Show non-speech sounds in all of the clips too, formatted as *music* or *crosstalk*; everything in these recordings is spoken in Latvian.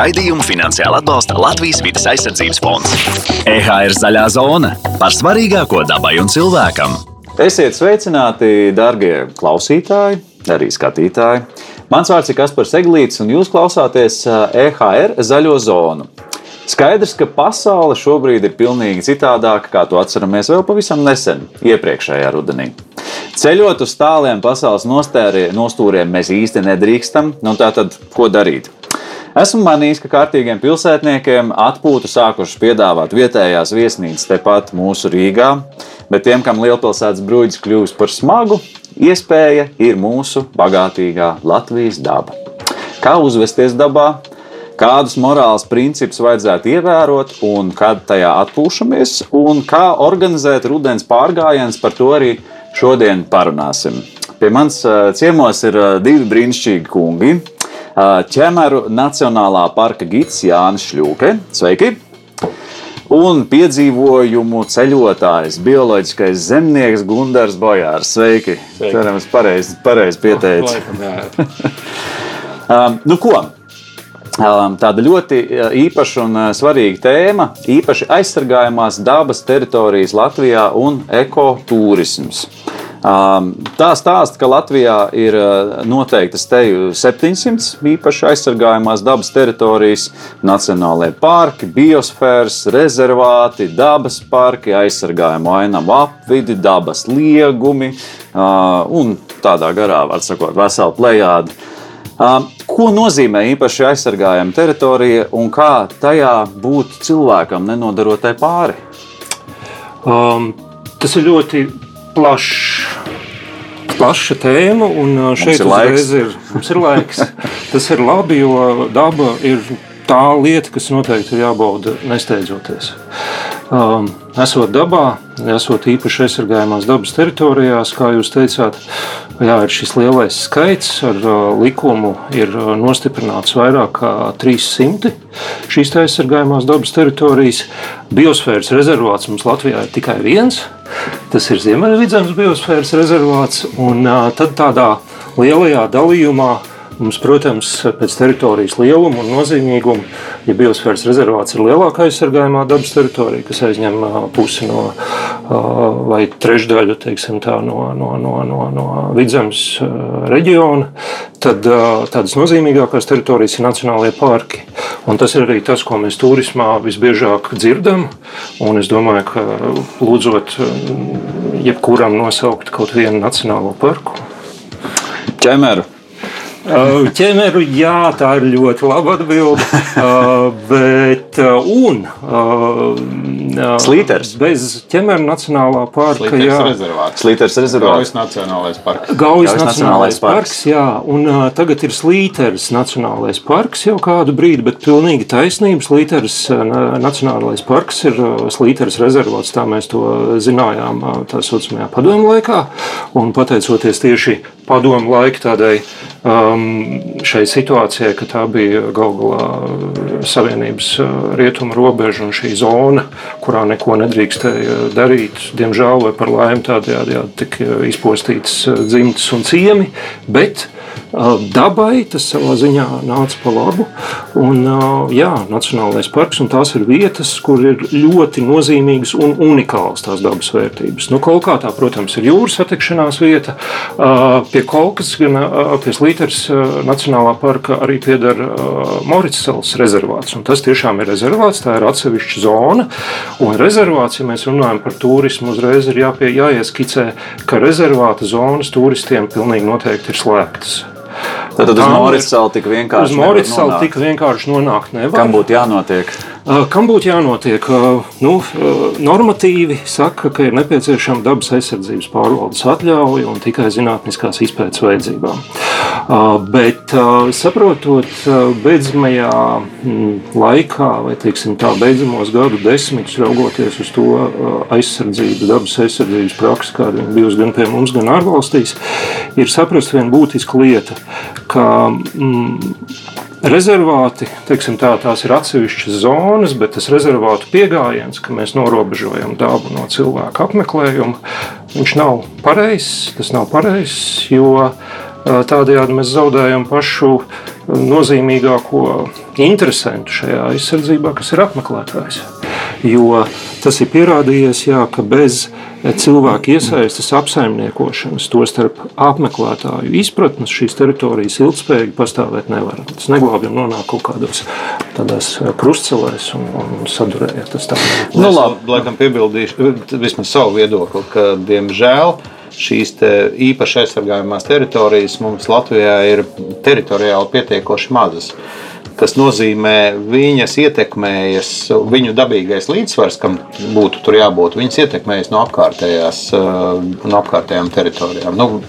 Raidījumu finansiāli atbalsta Latvijas vidas aizsardzības fonds. EHR zaļā zona par svarīgāko dabai un cilvēkam. Esiet sveicināti, darbie klausītāji, arī skatītāji. Mans vārds ir Kaspars Eglīts, un jūs klausāties EHR zaļo zonu. Skaidrs, ka pasaule šobrīd ir pilnīgi citādāka, kā to atceramies vēl pavisam nesen, iepriekšējā rudenī. Ceļot uz tāliem pasaules nostūriem mēs īsti nedrīkstam, nu tā tad ko darīt? Esmu manījis, ka kārtīgiem pilsētniekiem atpūtu sākušas piedāvāt vietējās viesnīcas tepat mūsu Rīgā, bet tiem, kam lielpilsētas brūģis kļūst par smagu, iespēja ir mūsu bagātīgā Latvijas daba. Kā uzvesties dabā, kādus morālus principus vajadzētu ievērot un kad tajā atpūšamies, un kā organizēt rudens pārgājienus, par to arī šodien parunāsim. Pie manis ciemos ir divi brīnišķīgi kungi. Ķemeru Nacionālā parka gids Jānis Šļūke. Sveiki! Un piedzīvojumu ceļotājs, bioloģiskais zemnieks Gunārs Bojārs. Sveiki! Sveiki. Cerams, pareizi pareiz pieteicis. *laughs* um, nu ko? Um, tāda ļoti īpaša un svarīga tēma - īpaši aizsargājamās dabas teritorijas Latvijā un ekotūrisms. Um, tā stāsta, ka Latvijā ir noteiktas teju 700 īpaši aizsargājamās dabas teritorijas, nacionālajie parki, biosfēras, rezervāti, dabas parki, aizsargājumu ainavu apvidi, dabas liegumi uh, un tādā garā, var sakot, vesela plējāda. Um, ko nozīmē īpaši aizsargājama teritorija un kā tajā būt cilvēkam, nenodarotai pāri? Um, tas ir ļoti plašs. Plaša tēma, un šeit mums ir, ir, mums ir laiks. *laughs* Tas ir labi, jo daba ir tā lieta, kas noteikti ir jābauda nesteidzoties. Um, esot dabā, esot īpaši aizsargājumās dabas teritorijās, kā jūs teicāt, jā, ir šis lielais skaits. Ar uh, likumu ir uh, nostiprināts vairāk kā 300 šīs aizsargājumās dabas teritorijas. Biosfēras rezervāts mums Latvijā ir tikai viens. Tas ir Ziemeļvidzemes biosfēras rezervāts. Un tad tādā lielajā dalījumā Mums, protams, pēc teritorijas lieluma un nozīmīguma, ja biosfēras rezervāts ir lielākā aizsargājumā dabas teritorija, kas aizņem pusi no vai trešdaļu teiksim, tā, no, no, no, no, no vidzemes reģiona, tad tādas nozīmīgākās teritorijas ir nacionālajie parki. Un tas ir arī tas, ko mēs turismā visbiežāk dzirdam. Un es domāju, ka lūdzot jebkuram nosaukt kaut vienu nacionālo parku. Ķemeru. Ķemeru, jā, tā ir ļoti laba atbilde. Bet, un Slīters. Bez ķemeru nacionālā parka. Slīters jā, rezervāts. Slīters rezervāts. Gaujas nacionālais parks. Gaujas nacionālais parks, jā. Un uh, tagad ir Slīters nacionālais parks jau kādu brīdi, bet pilnīgi taisnība. Slīters uh, nacionālais parks ir uh, Slīters rezervāts, tā mēs to zinājām uh, tā saucamajā padomu laikā. Un pateicoties tieši padomu laika tādai um, šai situācijai, ka tā bija gal galā Savienības rietumu robeža un šī zona, kurā neko nedrīkstēja darīt. Diemžēl vai par laimi tādējādi tika izpostītas dzimtas un ciemi, bet dabai tas savā ziņā nāca pa labu. Un, jā, Nacionālais parks un tās ir vietas, kur ir ļoti nozīmīgas un unikālas tās dabas vērtības. Nu, Kolkā tā, protams, ir jūras satikšanās vieta. Pie Kolkas, gan pie Slīters Nacionālā parka arī pieder Mauritsels rezervāts. Tas tiešām ir rezervāts, tā ir atsevišķa zona. Un rezervāts, ja mēs runājam par turismu, uzreiz ir jāpie, jāieskicē, ka rezervāta zonas turistiem pilnīgi noteikti ir slēgtas. Tad uz Moritsālu tik vienkārši. Uz Moritsālu tik vienkārši nonākt nevar. Kam būtu jānotiek? Kam būtu jānotiek? Nu, normatīvi saka, ka ir nepieciešama dabas aizsardzības pārvaldes atļauja un tikai zinātniskās izpētes vajadzībām. Bet saprotot beidzamajā laikā, vai tā beidzamos gadu desmitus, raugoties uz to aizsardzību, dabas aizsardzības praksi, kāda ir bijusi gan pie mums, gan ārvalstīs, ir saprast viena būtiska lieta, ka mm, rezervāti, teiksim, tā, tās ir atsevišķas zonas, bet tas rezervātu pieejams, ka mēs norobežojam dabu no cilvēka apmeklējuma, viņš nav pareizs. Tas nav pareizs, jo tādējādi mēs zaudējam pašu nozīmīgāko interesantu šajā aizsardzībā, kas ir apmeklētājs. Jo tas ir pierādījies, jā, ka bez cilvēku iesaistas apsaimniekošanas, tostarp apmeklētāju izpratnes, šīs teritorijas ilgspējīgi pastāvēt nevar. Tas neglābjam nonāk kaut kādos tādās krustcelēs un, un sadurējot. Tas tā nu, labi. Laikam piebildīšu vismaz savu viedokli, ka diemžēl šīs īpaši aizsargājumās teritorijas mums Latvijā ir teritoriāli pietiekoši mazas. Tas nozīmē, viņas ietekmējas, viņu dabīgais līdzsvars, kam būtu tur jābūt, viņas ietekmējas no, no apkārtējām teritorijām. Nu,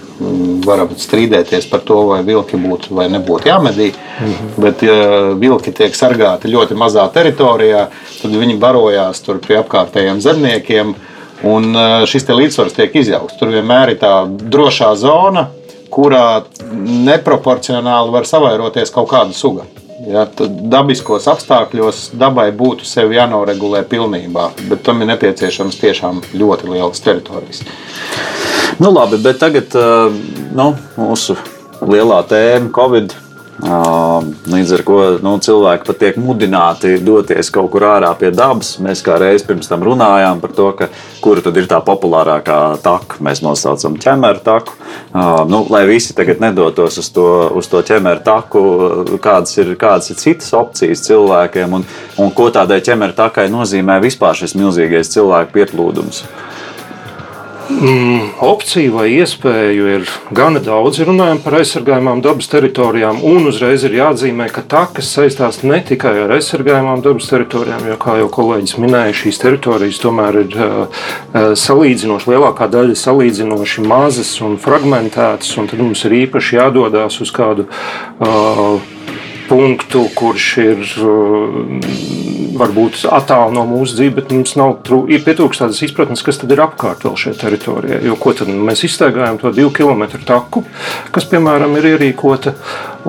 varam strīdēties par to, vai vilki būtu vai nebūtu jāmedī, -hmm. bet, ja vilki tiek sargāti ļoti mazā teritorijā, tad viņi barojās tur pie apkārtējiem zemniekiem Un e, šis līdzsvars tiek izjaukts. Tur vienmēr ir tā drošā zona, kurā neproporcionāli var savairoties kaut kāda suga. Ja, dabiskos apstākļos dabai būtu sevi jānoregulē pilnībā, bet tam ir nepieciešams tiešām ļoti liels teritorijas. Nu, labi, bet tagad e, nu, mūsu lielā tēma - Covid Līdz ar to nu, cilvēki pat tiek mudināti doties kaut kur ārā pie dabas. Mēs kā reiz pirms tam runājām par to, ka, kura tad ir tā populārākā taka. Mēs nosaucam ķemeru taku. Nu, lai visi tagad nedotos uz to, uz to ķemeru taku, kādas ir, kādas ir citas opcijas cilvēkiem un, un ko tādai ķemeru takai nozīmē vispār šis milzīgais cilvēku pieplūdums. Mm, opciju vai iespēju ir gana daudz. Runājot par aizsargājumām dabas teritorijām, un uzreiz ir jāatzīmē, ka takas saistās ne tikai ar aizsargājumām dabas teritorijām, jo, kā jau kolēģis minēja, šīs teritorijas tomēr ir uh, salīdzinoši lielākā daļa salīdzinoši mazas un fragmentētas, un tad mums ir īpaši jādodas uz kādu. Uh, punktu, kurš ir uh, varbūt attālu no mūsu dzīves, bet mums nav pietrūkst tādas izpratnes, kas tad ir apkārt vēl šajā teritorijā. Jo ko tad mēs izstaigājam to divu kilometru taku, kas, piemēram, ir ierīkota,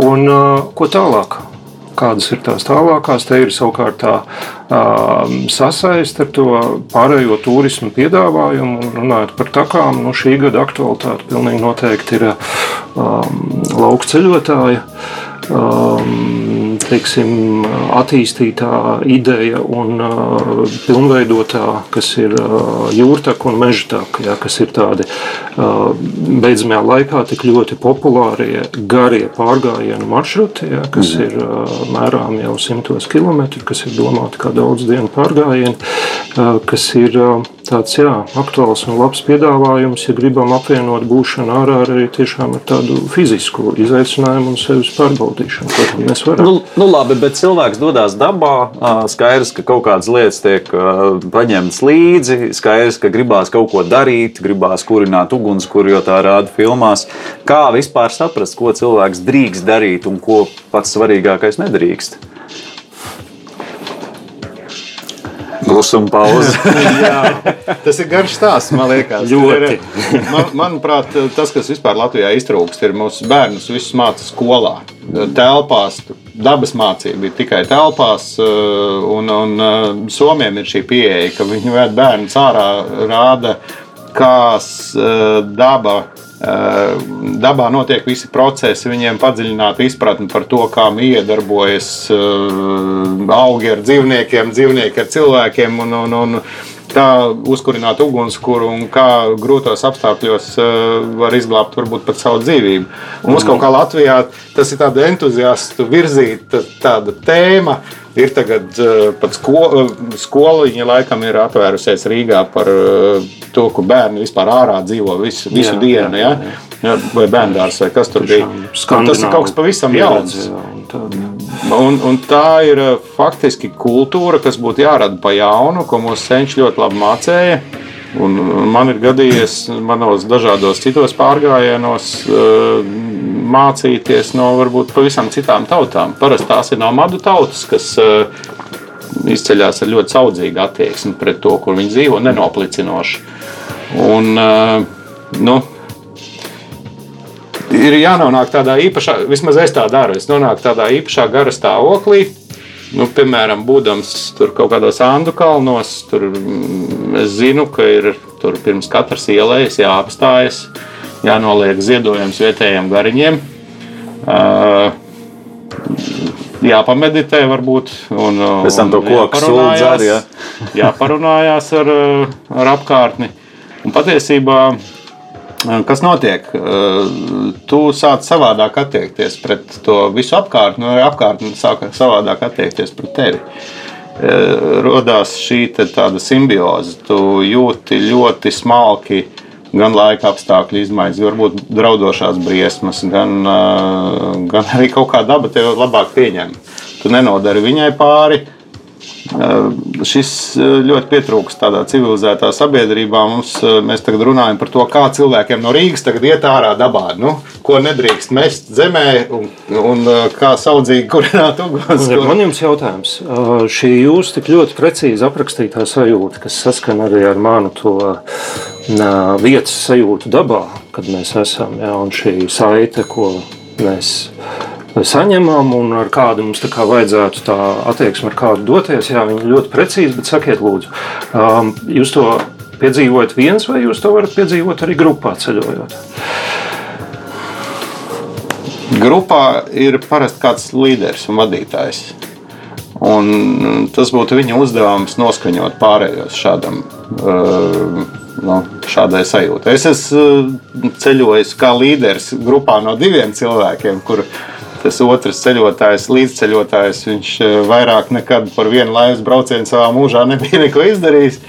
un uh, ko tālāk? Kādas ir tās tālākās? Te ir savukārt tā um, sasaiste ar to pārējo turismu piedāvājumu. Runājot par takām, nu, šī gada aktualitāte pilnīgi noteikti ir um, lauka ceļotāja. Uh, um, teiksim, attīstītā ideja un uh, pilnveidotā, kas ir uh, jūrtaka un mežtaka, ja, kas ir tādi uh, beidzamajā laikā tik ļoti populārie garie pārgājienu maršruti, ja, kas mm. ir mērām jau simtos kilometru, kas ir domāti kā daudz dienu pārgājieni, kas ir tāds jā, aktuāls un labs piedāvājums, ja gribam apvienot būšanu ārā arī tiešām ar tādu fizisku izaicinājumu un sevis pārbaudīšanu. Mēs varam? Nu, nu labi, bet cilvēks dodas dabā, skaidrs, ka kaut kādas lietas tiek paņemtas līdzi, skaidrs, ka gribās kaut ko darīt, gribās kurināt ugunskura, jo tā rāda filmās. Kā vispār saprast, ko cilvēks drīkst darīt un ko pats svarīgākais nedrīkst? Klusuma pauze. *laughs* tas ir garš stāsts, man liekas. Ļoti. Man, manuprāt, tas, kas vispār Latvijā iztrūkst, ir mūsu bērnus visus mācīt skolā. Telpās, dabas mācība ir tikai telpās, un, un Somijam ir šī pieeja, ka viņi ved bērnus ārā, rāda, kā daba Eh, dabā notiek visi procesi, viņiem padziļināta izpratne par to, kā iedarbojas eh, augi ar dzīvniekiem, dzīvnieki ar cilvēkiem. Un, un, un, kā uzkurināt ugunskura un kā grūtos apstākļos uh, var izglābt varbūt pat savu dzīvību. Un mums kaut kā Latvijā tas ir tāds entuziastu virzīta tāda tēma. Ir tagad uh, pat sko, uh, skoliņa laikam ir atvērusies Rīgā par to, ka bērni vispār ārā dzīvo visu, visu jā, dienu. Jā, jā. Ja? Vai bērngārs vai kas tur bija. Tas ir kaut kas pavisam jauns. Un, un tā ir faktiski kultūra, kas būtu jārada pa jaunu, ko mūsu senči ļoti labi mācīja. Un man ir gadījies manos dažādos citos pārgājienos mācīties no varbūt pavisam citām tautām. Parasti tās ir no madu tautas, kas izceļas ar ļoti saudzīgu attieksmi pret to, kur viņi dzīvo, nenoplicinoši. Un, nu, ir jānonāk tādā īpašā, vismaz es tā daru, es nonāku tādā īpašā gara stāvoklī. Nu, piemēram, būdams tur kaut kādos Andu kalnos, tur mm, es zinu, ka ir tur pirms katras ielas jāapstājas, jānoliek ziedojums vietējiem gariņiem. Jāpameditē, varbūt. Un, Pēc tam to koku jāparunājās, dzer, ja? *laughs* jāparunājās ar, ar apkārtni. Un patiesībā, kas notiek? Uh, Tu sāc savādāk attiekties pret to visu apkārtni, un arī apkārtne sāk savādāk attiekties pret tevi. Uh, Rodās šī tāda simbioze. Tu jūti ļoti smalki gan laika apstākļu izmaiņas, varbūt draudošās briesmas, gan, uh, gan arī kaut kā daba tevi labāk pieņem. Tu nenodari viņai pāri. Uh, Šis uh, ļoti pietrūkst tādā civilizētā sabiedrībā. Mums, uh, mēs tagad runājam par to, kā cilvēkiem no Rīgas tagad iet ārā dabā. Nu, ko nedrīkst mest zemē un, un kā saudzīgi *laughs* kurināt uguns. Un Man jums jautājums, šī jūsu tik ļoti precīzi aprakstītā sajūta, kas saskan arī ar manu to vietas sajūtu dabā, kad mēs esam, jā, un šī saite, ko mēs saņemam, un ar kādu mums tā kā vajadzētu tā attieksme ar kādu doties, jā, viņi ļoti precīzi, bet sakiet lūdzu, um, jūs to piedzīvojat viens, vai jūs to varat piedzīvot arī grupā ceļojot? Grupā ir parasti kāds līderis un vadītājs. Un tas būtu viņa uzdevums noskaņot pārējos šādam, uh, no, šādai sajūtai. Es esmu ceļojis kā līderis grupā no diviem cilvēkiem, kur tas otrs ceļotājs, līdzceļotājs, viņš uh, vairāk nekad par vienu laivas braucienu savā mūžā *laughs* nebija neko izdarījis.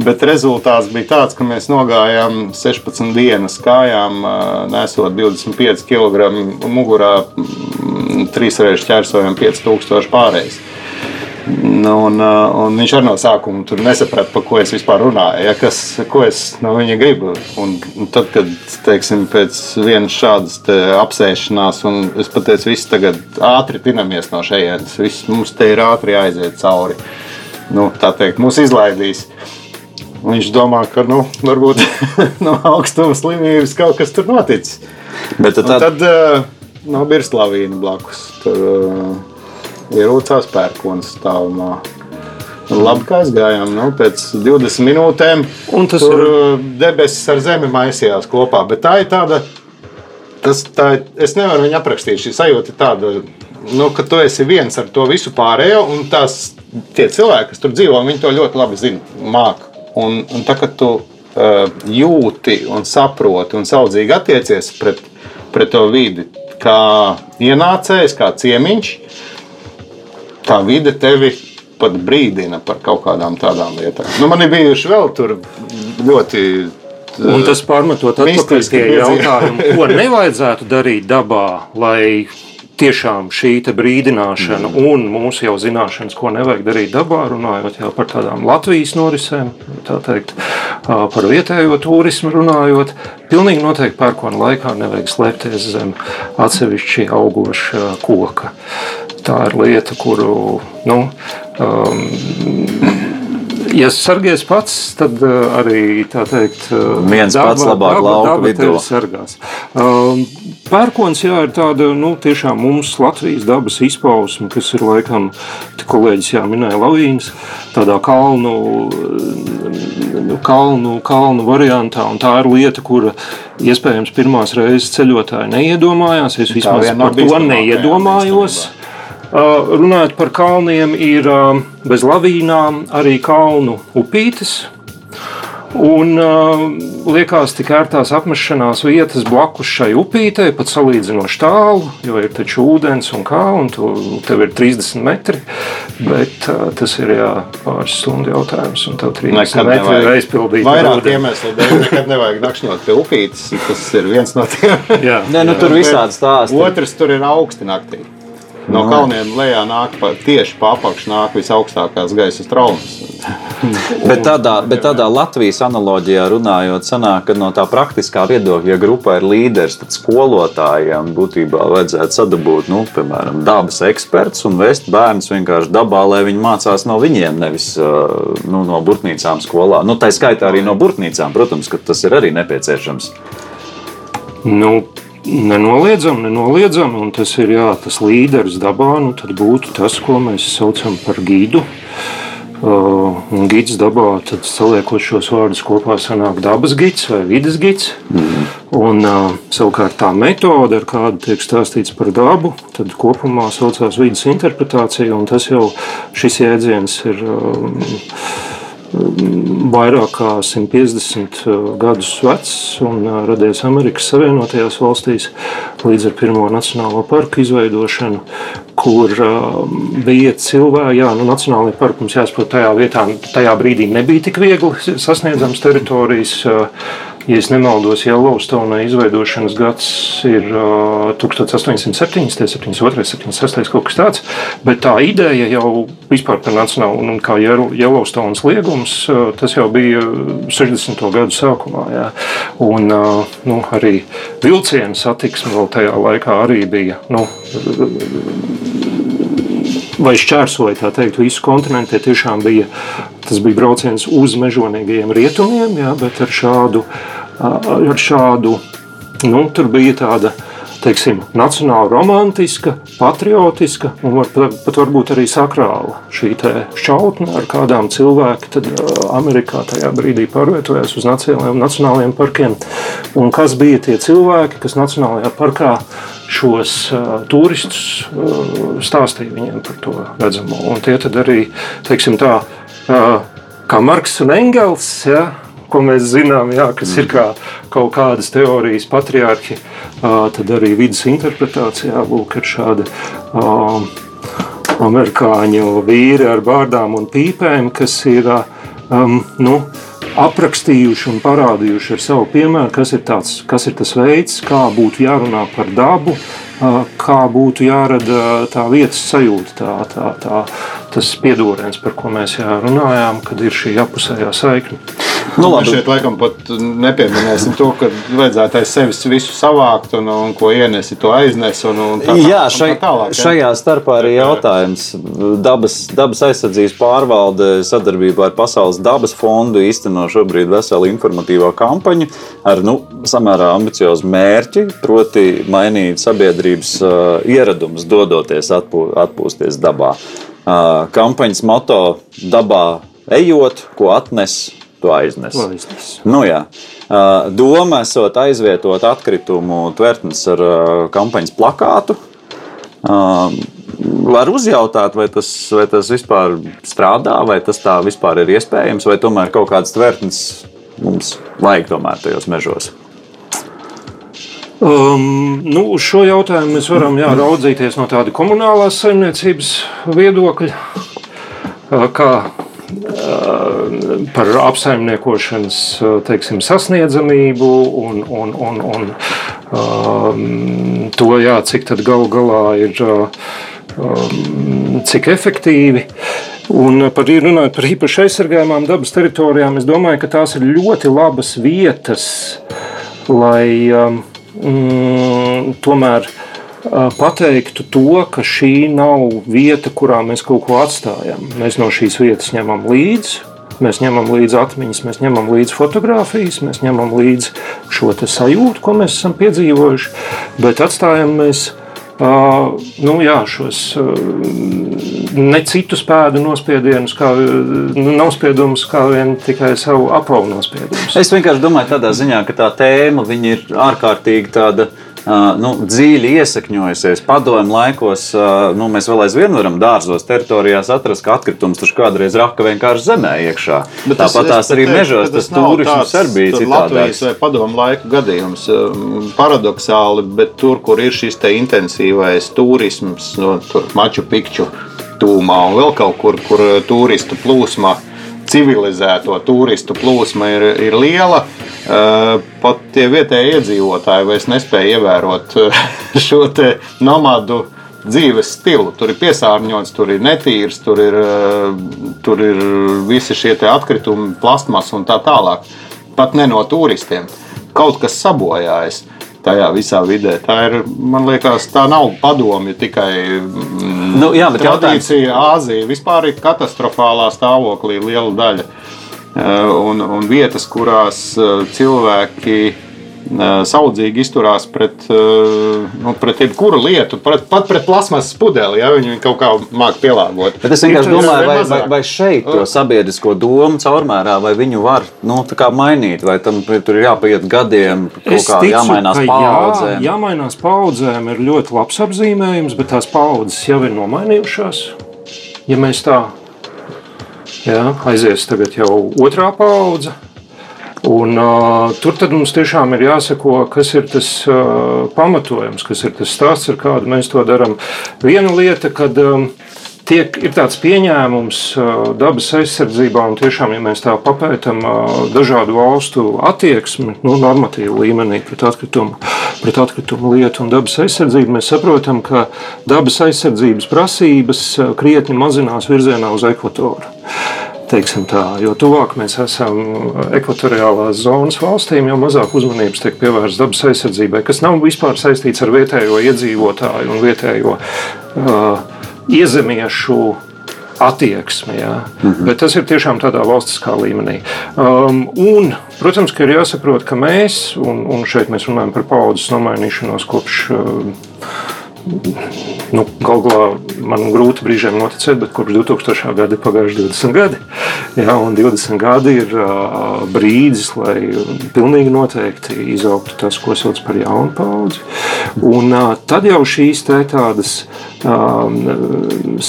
Bet rezultāts bija tāds, ka mēs nogājām 16 dienas kājām, ā, nesot 25 kg mugurā, trīs reizes ķērsojam 5000 pārējais. Nu, Un, ā, un viņš arī no sākuma tur nesaprata, par ko es vispār runāju, ja, kas, ko es no viņa gribu. Un, tad, kad teiksim, pēc vienas šādas apsēšanās, un es pateicu, viss tagad ātri tinamies no šejienes, viss mums te ir ātri jāiziet cauri. Nu, tā teikt, mūs izlaidīs. Viņš domā, ka nu, varbūt *laughs* no augstuma slimības kaut kas tur noticis. Bet tad, Un tad, uh, no Birslavīna blakus tur uh, ir Ucās pērkons stāvumā. Labi, kā aizgājām. Nu, pēc 20 minūtēm tur ir- uh, debesis ar zemi maisījās kopā. Bet tā ir tāda, tas, tā, ir- es nevaru viņu aprakstīt. Šī sajūta ir tāda, nu, ka tu esi viens ar to visu pārējo, un tās, tie cilvēki, kas tur dzīvo, viņi to ļoti labi zina, māca. Un, un tā, kad tu uh, jūti un saproti un saudzīgi attiecies pret, pret to vidi, kā ienācējs, kā ciemiņš, tā vide tevi pat brīdina par kaut kādām tādām lietām. Nu, man ir bijuši vēl tur ļoti. Un tas pārmetot atpakaļ pie jautājuma, ko *laughs* nevajadzētu darīt dabā, lai tiešām šī brīdināšana un mūsu jau zināšanas, ko nevajag darīt dabā, runājot par tādām Latvijas norisēm, tā teikt, par vietējo turismu runājot, pilnīgi noteikti pērkona laikā nevajag slēpties zem atsevišķi augoša koka. Tā ir lieta, kuru, nu, um, ja sargājies pats, tad uh, arī tā teikt, uh, Viens pats labāk lauka vidū. tevi sargās. Um, Pērkons jā, ir tāda nu, tiešām mums Latvijas dabas izpausme, kas ir laikam, kolēģis jā, minēja lavīnas, tādā kalnu, kalnu, kalnu variantā. Un tā ir lieta, kura iespējams pirmās reizes ceļotāji neiedomājās. Es vismaz par to neiedomājos. Uh, runājot par kalniem, ir bez lavīnām arī kalnu upītes. Un uh, liekas, tik ērtās apmešanās vietas blakus šai upītei, pat salīdzinoši tālu, jo ir taču ūdens un kā, un tu, tev ir 30 metri. Bet uh, tas ir jā, pāris stundu jautājums, un tev 30 Nekad metri ir nevajag. aizpildīti. ar Vairāk iemeslu dēļ nekad nevajag nakšņot pie upītes. Tas ir viens no tiem. Jā, Nē, nu, tur visādi stāsti. Otrs tur ir augsti naktī. No kalniem lejā nāk pa, tieši pa apakšu nāk visaugstākās gaisa traumas. *laughs* Bet tādā, bet tādā Latvijas analoģijā runājot, sanāk, ka no tā praktiskā viedokļa, ja grupā ir līderis, tad skolotājiem būtībā vajadzētu sadabūt, nu, piemēram, dabas eksperts un vest bērnus vienkārši dabā, lai viņi mācās no viņiem, nevis nu, no burtnīcām skolā. Nu, tā skaitā arī no burtnīcām, protams, ka tas ir arī nepieciešams. Nu, nenoliedzami, nenoliedzami, un tas ir jā, tas līderis dabā. Nu, tad būtu tas, ko mēs saucam par gidu. Uh, un gids dabā, tad saliekot šos vārdus kopā, sanāk dabas gids vai vidas gids. Mm. Un, uh, savukārt tā metode, ar kādu tiek stāstīts par dabu, tad kopumā saucās vidas interpretācija, un tas jau šis jēdziens ir. Uh, vairāk kā 150 uh, gadus vecs un uh, radies Amerikas Savienotajās valstīs līdz ar pirmo nacionālo parku izveidošanu, kur uh, bija cilvēki, jā, nu, nacionālajā parkā mums jāsaprot, tajā vietā, tajā brīdī nebija tik viegli sasniedzams teritorijas. Ja es nemaldos, Yellowstone izveidošanas gads ir uh, 1807, 72, 76, kaut kas tāds. Bet tā ideja jau vispār par nacionālu un kā Yellowstone liegums, uh, tas jau bija 60. gadu sākumā. Jā. Un uh, nu, arī vilcienu satiksme vēl tajā laikā arī bija. Nu, vai šķērsoja tā teikt, visu kontinentu. Tiešām bija tas bija brauciens uz mežonīgajiem rietumiem, jā, bet ar šādu, ar šādu nu, tur bija tāda. Teiksim, nacionāla, romantiska, patriotiska un var, pat varbūt arī sakrāla šī šķautne, ar kādām cilvēki tad, Amerikā tajā brīdī pārvietojās uz nacionālajiem, nacionālajiem parkiem. Un kas bija tie cilvēki, kas Nacionālajā parkā šos uh, turistus uh, stāstīja viņiem par to redzamo. Un tie arī, teiksim tā, uh, kā Marks un Engels, ja, ko mēs zinām, jā, kas ir kā kaut kādas teorijas patriarhi, uh, tad arī vidas interpretācijā lūk, ir šāda. Uh, Amerikāņu vīri ar bārdām un pīpēm, kas ir um, nu, aprakstījuši un parādījuši ar savu piemēru, kas ir, tāds, kas ir tas veids, kā būtu jārunā par dabu, kā būtu jārada tā vietas sajūta, tā, tā, tā, tas piedodiens, par ko mēs runājām, kad ir šī apusējā saikne. Nu, labi. Mēs šeit laikam pat nepieminēsim to, ka vajadzētu aiz sevis visu savākt un, un ko ienesi, to aiznes. Un, un tā, Jā, šai, un tā tālāk, ja? šajā starpā arī jautājums. Dabas, dabas aizsardzības pārvalde sadarbībā ar Pasaules dabas fondu īsteno šobrīd veselu informatīvo kampaņu ar nu, samērā ambiciozu mērķi, proti mainīt sabiedrības uh, ieradumus, dodoties atpū, atpūsties dabā. Uh, kampaņas moto dabā ejot, ko atnes to aiznes. aiznes. Nu, jā. Doma esot aizvietot atkritumu tvertnes ar kampaņas plakātu. Var uzjautāt, vai tas, vai tas vispār strādā, vai tas tā vispār ir iespējams, vai tomēr kaut kādas tvertnes mums vajag tomēr tajos mežos. Um, nu, uz šo jautājumu mēs varam jā, raudzīties no tāda komunālās saimniecības viedokļa, kā par apsaimniekošanas teiksim, sasniedzamību un, un, un, un um, to, jā, cik tad galu galā ir um, cik efektīvi. Un par, runājot par īpaši aizsargājumām dabas teritorijām, es domāju, ka tās ir ļoti labas vietas, lai um, tomēr uh, pateiktu to, ka šī nav vieta, kurā mēs kaut ko atstājam. Mēs no šīs vietas ņemam līdzi. Mēs ņemam līdzi atmiņas, mēs ņemam līdzi fotografijas, mēs ņemam līdzi šo sajūtu, ko mēs esam piedzīvojuši, bet atstājam mēs Uh, nu, jā, šos uh, ne citus pēdu nospiedienus, kā nu, nospiedumus, kā vien tikai savu apavu nospiedumus. Es vienkārši domāju, tādā ziņā, ka tā tēma ir ārkārtīgi tāda nu, dziļi iesakņojusies. Padomju laikos nu, mēs vēl aizvien varam dārzos, teritorijās atrast, ka atkritums tur kādreiz raka vienkārši zemē iekšā. Bet Tāpat es, tās arī te, mežos tas turisms arī bija citādāks. Latvijas vai padomu laiku gadījums paradoxāli, bet tur, kur ir šis te intensīvais turisms, no nu, Maču Pikču tūmā un vēl kaut kur, kur turistu plūsma civilizēto turistu plūsma ir, ir liela. Eh, pat tie vietējie iedzīvotāji vairs nespēja ievērot eh, *laughs* šo nomadu dzīves stilu. Tur ir piesārņots, tur ir netīrs, tur ir, eh, tur ir visi šie atkritumi, plastmas un tā tālāk. Pat ne no turistiem. Kaut kas sabojājas tajā visā vidē. Tā ir, man liekas, tā nav padomju tikai mm, nu, jā, tradīcija. Āzija vispār ir katastrofālā stāvoklī liela daļa. Eh, un, un vietas, kurās eh, cilvēki saudzīgi izturās pret, nu, pret jebkuru lietu, pret, pat pret plasmasas pudeli. Ja, viņi kaut kā māca pielāgot. Bet es vienkārši domāju, vai, vai, vai šeit to sabiedrisko domu caurmērā, vai viņu var nu, mainīt, vai tam tur ir jāpaiet gadiem, kaut kā ticu, jāmainās paudzēm. Jā, jāmainās paudzēm ir ļoti labs apzīmējums, bet tās paudzes jau ir nomainījušās. Ja mēs tā jā, aizies tagad jau otrā paudze. Un, uh, tur mums tiešām ir jāsako, kas ir tas uh, pamatojums, kas ir tas stāsts, ar kādu mēs to darām. Viena lieta, kad um, tiek, ir tāds pieņēmums uh, dabas aizsardzībā, un tiešām, ja mēs tā papētām uh, dažādu valstu attieksmi, nu, normatīvu līmenī pret atkritumu, pret atkritumu lietu un dabas aizsardzību, mēs saprotam, ka dabas aizsardzības prasības krietni mazinās virzienā uz ekvatoru. Teiksim tā, jo tuvāk mēs esam ekvatoriālās zonas valstīm, jo mazāk uzmanības tiek pievērsta dabas aizsardzībai, kas nav vispār saistīts ar vietējo iedzīvotāju un vietējo uh, iezemiešu attieksmi. Jā. Mm -hmm. Bet tas ir tiešām tādā valstiskā līmenī. Um, un, protams, ka ir jāsaprot, ka mēs, un, un šeit mēs runājam par paudzes nomainīšanos kopš. Uh, Nu, Galu galā man grūti brīžiem noticēt, bet kopš 2000. gada ir pagājuši 20 gadi. Jā, un 20 gadi ir uh, brīdis, lai pilnīgi noteikti izaugtu tas, ko sauc par jaunu paudzi. Un uh, tad jau šīs tā tādas uh,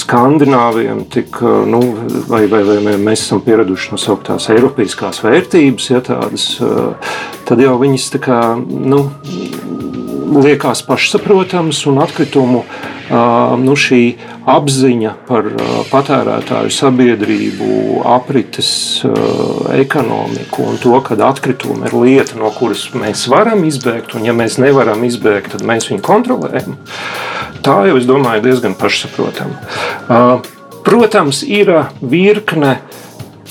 skandināviem, tik, uh, nu, vai, vai, vai mēs esam pieraduši nosaukt tās eiropeiskās vērtības, ja tādas, uh, tad jau viņas tā kā, nu, liekas pašsaprotams, un atkritumu nu, šī apziņa par patērētāju sabiedrību, aprites ekonomiku un to, ka atkritumi ir lieta, no kuras mēs varam izbēgt, un ja mēs nevaram izbēgt, tad mēs viņu kontrolējam. Tā jau, es domāju, diezgan pašsaprotama. Protams, ir virkne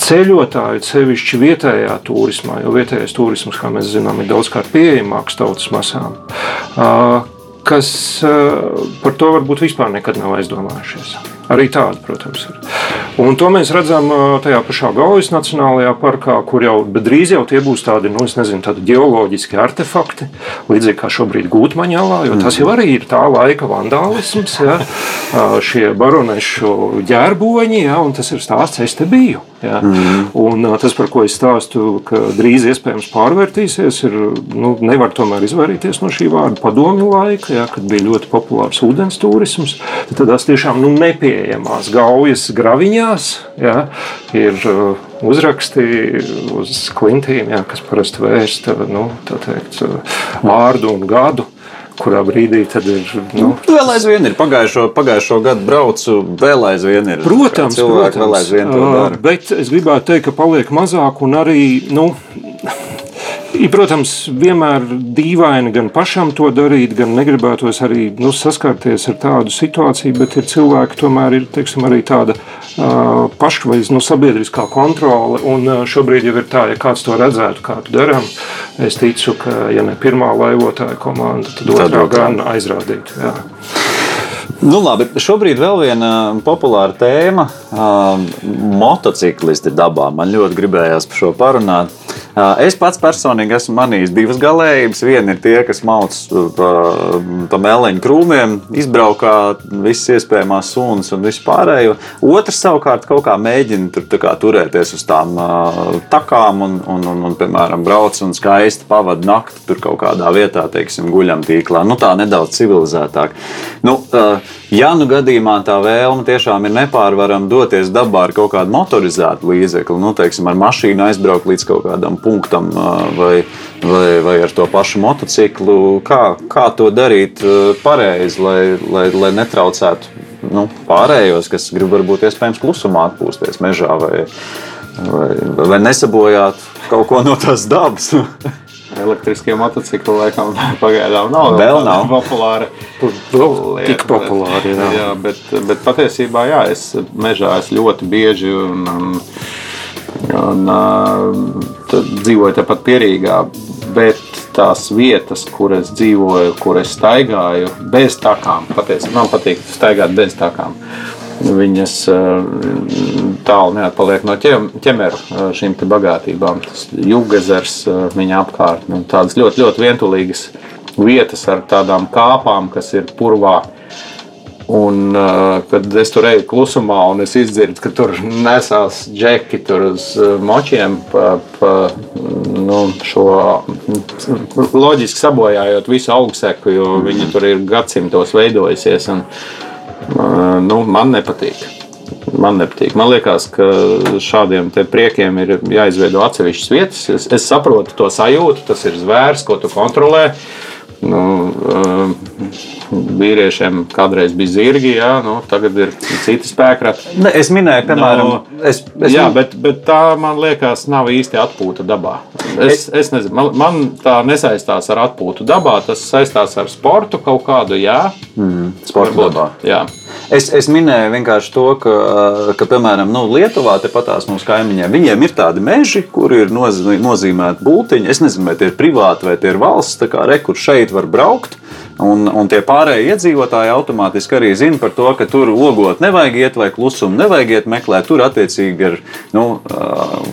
ceļotāju, sevišķi vietējā turismā, jo vietējais turisms, kā mēs zinām, ir daudzkārt pieejamāks tautas masām, kas par to varbūt vispār nekad nav aizdomājušies. Arī tāda, protams, ir. Un to mēs redzam tajā pašā Gaujas Nacionālajā parkā, kur jau drīz jau tie būs tādi, nu, nezinu, tādi geoloģiski artefakti, līdzīgi kā šobrīd Gūtmaņālā, jo tas jau arī ir tā laika vandālisms, ja, šie baronešu ģērboņi, ja, un tas ir stāsts, es te biju. Ja. Mm. Un tas, par ko es stāstu, ka drīz iespējams pārvērtīsies, ir nu, nevar tomēr izvairīties no šī vārda padomju laika, ja, kad bija ļoti populārs ūdens turisms. Tad tās tiešām nu, nepieejamās gaujas graviņās ja, ir uzraksti uz klintīm, ja, kas parasti vērsta nu, teikt, vārdu un gadu kurā brīdī tad ir. Nu, vēl aizvien ir. Pagājušo, pagājušo gadu braucu, vēl aizvien ir. Protams, cilvēki protams vēl aizvien to dara. Bet es gribētu teikt, ka paliek mazāk un arī. Nu, Ir, protams, vienmēr dīvaini gan pašam to darīt, gan negribētos arī nu, saskarties ar tādu situāciju, bet ir cilvēki, tomēr ir teiksim, arī tāda uh, pašvaiz, nu, sabiedriskā kontrole. Un uh, šobrīd jau ir tā, ja kāds to redzētu, kā to darām, es ticu, ka, ja ne pirmā laivotāja komanda, tad otrā gan aizrādītu. Jā. Nu, labi, šobrīd vēl viena populāra tēma - motociklisti dabā. Man ļoti gribējās par šo parunāt. Es pats personīgi esmu manījis divas galējības. Viena ir tie, kas mauc pa mēleņu krūmiem, izbraukā visas iespējamās sunas un visu pārējo. Otrs savukārt kaut kā mēģina tur, kā, turēties uz tām takām un, un, un, un, piemēram, brauc un skaisti pavada nakti tur kaut kādā vietā, teiksim, guļam tīklā. Nu, tā nedaudz civilizētāk. Nu, ja nu gadījumā tā vēlme tiešām ir nepārvarama doties dabā ar kaut kādu motorizētu līdzekli, nu, teiksim, ar mašīnu aizbraukt līdz kaut kādam punktam vai, vai, vai ar to pašu motociklu. Kā, kā to darīt pareizi, lai, lai, lai netraucētu nu, pārējos, kas grib varbūt iespējams klusumā atpūsties mežā vai, vai, vai nesabojāt kaut ko no tās dabas. *laughs* Elektriskie motocikli laikam pagaidām nav Vēl nav. populāri. Vēl tik populāri. Jā. Jā, bet, bet patiesībā jā, es mežā esmu ļoti bieži un, un, un dzīvoju tepat pierīgā. Bet tās vietas, kur es dzīvoju, kur es staigāju bez takām, patiesībā man patīk staigāt bez takām. viņas tālu neatpaliek no ķemeru šīm bagātībām. Tas jūgezers viņa apkārt, nu, tādas ļoti, ļoti vientulīgas vietas ar tādām kāpām, kas ir purvā. Un, uh, kad es tur eju klusumā, un es dzirdu, ka tur nesās džeki tur uz močiem, pa, pa nu, šo loģiski sabojājot visu augstseku, jo viņi tur ir gadsimtos veidojusies. Un, uh, nu, man nepatīk. Man nepatīk. Man liekas, ka šādiem priekiem ir jāizveido atsevišķas vietas. Es, es saprotu to sajūtu, tas ir zvērs, ko tu kontrolē. Nu, uh, vīriešiem kādreiz bija zirgi, jā, nu, tagad ir citi spēkrati. Ne, es minēju, piemēram, no, es, es jā, bet, bet tā man liekas, nav īsti atpūta dabā. Es, es nezinu, man, man tā nesaistās ar atpūtu dabā, tas saistās ar sportu kaut kādu, jā. Mm, sporta dabā. Jā. Es, es minēju vienkārši to, ka, ka piemēram, nu, Lietuvā, tepatās mūsu kaimiņiem, viņiem ir tādi meži, kur ir nozīmēti būtiņi. Es nezinu, vai tie ir privāti vai tie ir valsts. Kā rekur šeit var braukt. Un, un tie pārējie iedzīvotāji automātiski arī zina par to, ka tur ogot nevajag iet, vai klusumu nevajag iet meklēt. Tur attiecīgi ar, nu,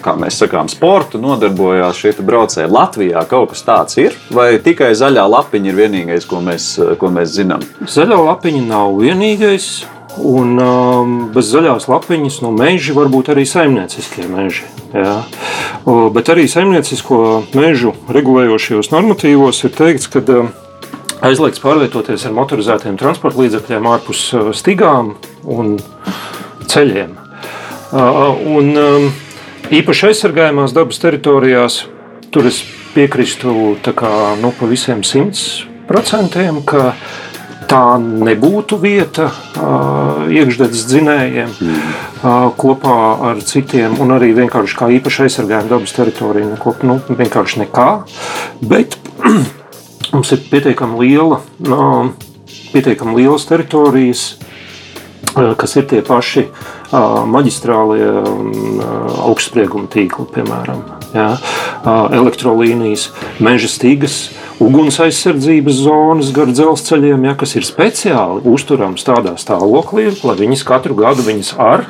kā mēs sakām, sportu nodarbojās šie braucēji. Latvijā kaut kas tāds ir, vai tikai zaļā lapiņa ir vienīgais, ko mēs, ko mēs zinām? Zaļā lapiņa nav vienīgais. Un um, bez zaļās lapiņas no meža var būt arī saimnieciskie meži. Jā. Bet arī saimniecisko mežu regulējošajos normatīvos ir teikts, ka um, aizliegts pārvietoties ar motorizētiem transporta līdzekļiem ārpus uh, stigām un ceļiem. Uh, un um, īpaši aizsargājumās dabas teritorijās tur es piekrīstu kā, nu, pa visiem simts procentiem, ka tā nebūtu vieta iekšzemes dzinējiem mm. kopā ar citiem, un arī vienkārši kā īpaši aizsargājuma dabas teritorija, nu, nu, vienkārši nekā. Bet *clears throat* Mums ir pietiekami liela, pietiekami lielas teritorijas, kas ir tie paši maģistrālie augstsprieguma tīkli, piemēram, jā, elektrolīnijas, meža stīgas, uguns aizsardzības zonas gar dzelzceļiem, jā, kas ir speciāli uzturams tādā stāvoklī, lai viņas katru gadu viņas ar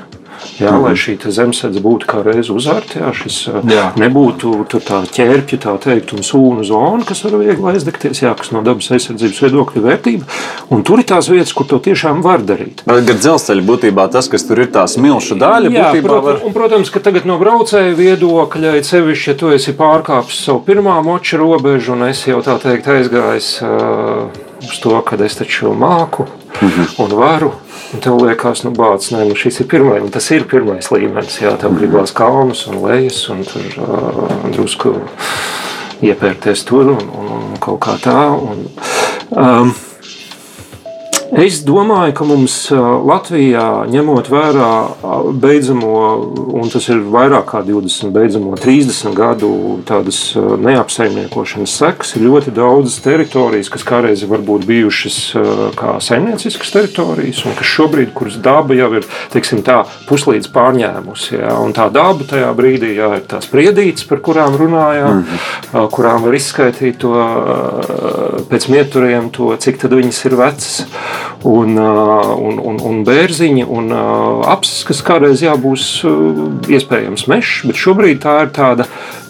Jā. Lai šī zemesēdz būtu kā reiz uzvērta, jā, šis jā. nebūtu tā ķērpja, tā teikt, un sūnu zona, kas var viegli aizdegties, jā, kas no dabas aizsardzības viedokļa vērtība. Un tur ir tās vietas, kur to tiešām var darīt. Bet dzelzceļa būtībā tas, kas tur ir tās milšu daļa, jā, būtībā var... un, protams, ka tagad no braucēja viedokļa, ja sevišķi, ja tu esi pārkāpis savu pirmā moča robežu un esi jau tā teikt aizgājis uh, uz to, ka es taču māku -hmm. un varu Un tev liekas, nu, bācis, nē, nu, šis ir pirmais, nu, tas ir pirmais līmenis. Jā, tev gribās kalnus un lejas un tur uh, drusku iepērties tur un, un, un kaut kā tā. Un, um, Es domāju, ka mums Latvijā, ņemot vērā beidzamo, un tas ir vairāk kā 20, beidzamo 30 gadu tādas neapsaimniekošanas sekas, ir ļoti daudzas teritorijas, kas kādreiz varbūt bijušas kā saimnieciskas teritorijas, un kas šobrīd, kuras daba jau ir teiksim, tā, puslīdz pārņēmusi. Un tā daba tajā brīdī jā, ir tās priedītes, par kurām runājām, mm -hmm. kurām var izskaidrot to pēc mieturiem, to, cik viņas ir vecas un, un, un, un bērziņi un apsis, kas kādreiz jābūs iespējams mežs, bet šobrīd tā ir tāda